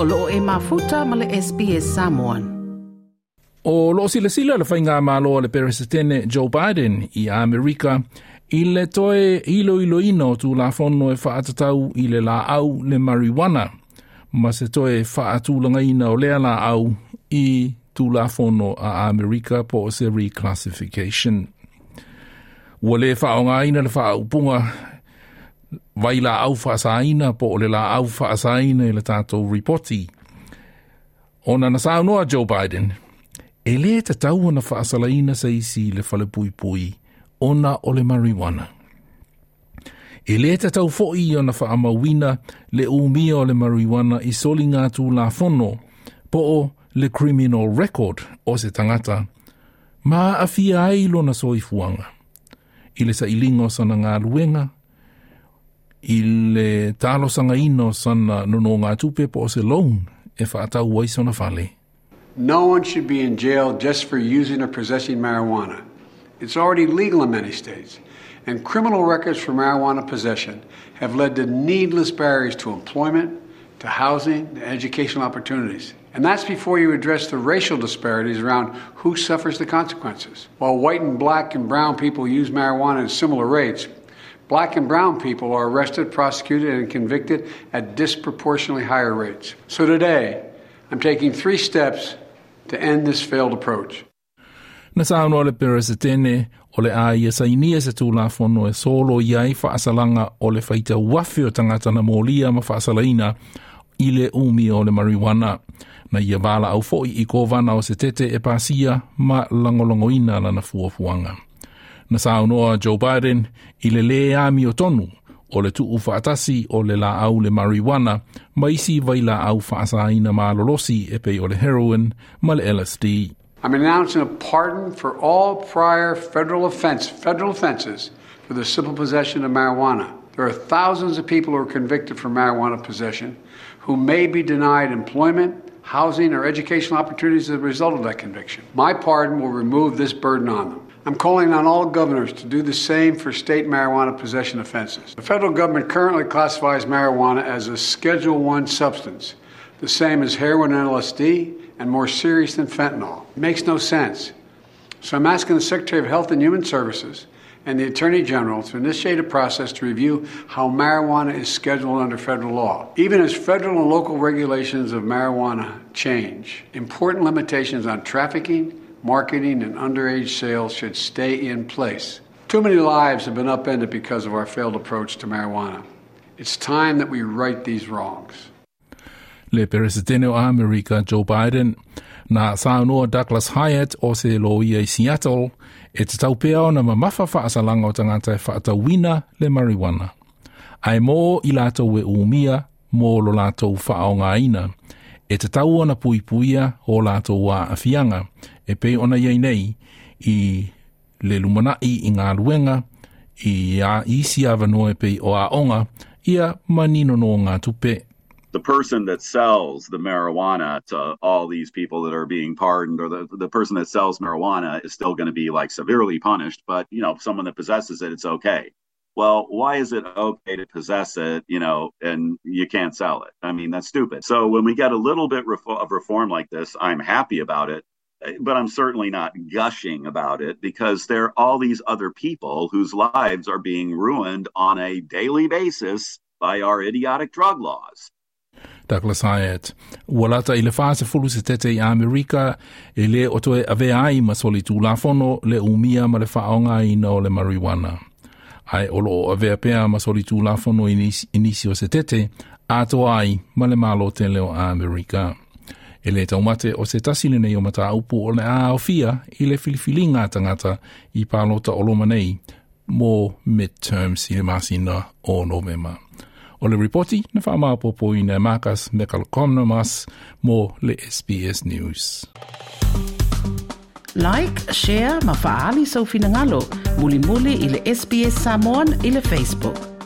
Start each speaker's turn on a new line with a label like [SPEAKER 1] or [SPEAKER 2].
[SPEAKER 1] o loo e mafuta ma le SBS Samoan.
[SPEAKER 2] O lo sila sila le whainga malo le peresetene Joe Biden i Amerika i le toe ilo ilo ino tu la fono e whaatatau i le la au le marijuana. Ma se toe whaatulanga ina o lea la au i tu la fono a Amerika po se reclassification. Ua le whaonga ina le whaupunga vai la au whaasaina po o le la au whaasaina i le tātou reporti. Ona na sa noa Joe Biden, e le te tau na whaasalaina sa isi le whale pui pui, ona o le marijuana. E le te tau fo'i o na whaamawina le umia o le marijuana i soli ngā tū la fono, po o le criminal record o se tangata, ma afia ai lona soifuanga. I le sa ilingo sana ngā luenga, i le talo sana nono ngā tupe po se loan e whaatau waiso na whale.
[SPEAKER 3] No one should be in jail just for using or possessing marijuana. It's already legal in many states, and criminal records for marijuana possession have led to needless barriers to employment, to housing, to educational opportunities. And that's before you address the racial disparities around who suffers the consequences. While white and black and brown people use marijuana at similar rates, black and brown people are arrested, prosecuted, and convicted at disproportionately higher rates. So today, I'm taking three steps to end this failed approach.
[SPEAKER 2] Na sauno le peresetene o le a ia sainia se tūla fono e solo iai whaasalanga o le whaita wafi o tangata na mōlia ma whaasalaina i le umi o le marijuana. Na ia wala au foi i kōwana o se tete e pasia ma langolongoina lana fuafuanga. Na saunoa Joe Biden i le le o tonu o le tuu whaatasi o le la au le marijuana ma isi vai la au whaasaina ma lolosi e pei o le heroin ma le LSD.
[SPEAKER 3] I'm announcing a pardon for all prior federal offense, federal offenses for the simple possession of marijuana. There are thousands of people who are convicted for marijuana possession who may be denied employment, housing, or educational opportunities as a result of that conviction. My pardon will remove this burden on them. I'm calling on all governors to do the same for state marijuana possession offenses. The federal government currently classifies marijuana as a Schedule 1 substance, the same as heroin and LSD, and more serious than fentanyl. It makes no sense. So I'm asking the Secretary of Health and Human Services and the Attorney General to initiate a process to review how marijuana is scheduled under federal law. Even as federal and local regulations of marijuana change, important limitations on trafficking, marketing, and underage sales should stay in place. Too many lives have been upended because of our failed approach to marijuana. It's time that we right these wrongs.
[SPEAKER 2] le peresetene o Amerika Joe Biden na saunoa Douglas Hiatt o se lo ia i Seattle e te taupea o na mamafa whaasalanga o tangata e whaatawina le marijuana. Ai mō i lātou e umia mō lo lātou whaonga ina e te tau ona puipuia o lātou wā awhianga e pei ona iei nei i le lumanai i ngā luenga i a isi avanoa pei o a onga ia manino no ngā tupe.
[SPEAKER 4] The person that sells the marijuana to all these people that are being pardoned or the, the person that sells marijuana is still going to be like severely punished but you know someone that possesses it it's okay. Well why is it okay to possess it you know and you can't sell it i mean that's stupid so when we get a little bit of reform like this i'm happy about it but i'm certainly not gushing about it because there are all these other people whose lives are being ruined on a daily basis by our idiotic drug laws
[SPEAKER 2] Douglas Hiatt. Ua lata i le fulu se tete i Amerika e le o toe ave ai ma soli tū lafono le umia ma le whaonga i no le marijuana. Ai olo o avea pea ma soli tū lafono inisi o se tete ato ai ma le malo te leo Amerika. E le taumate o se tasile nei o mata upu o le a o fia i le filifilinga tangata i pālota o loma nei mō midterms i le masina o novema. O le reporti na whaamapopo i na Marcus mas mo le SBS News.
[SPEAKER 1] Like, share, ma faali sau finangalo, muli muli i SBS Samoan i Facebook.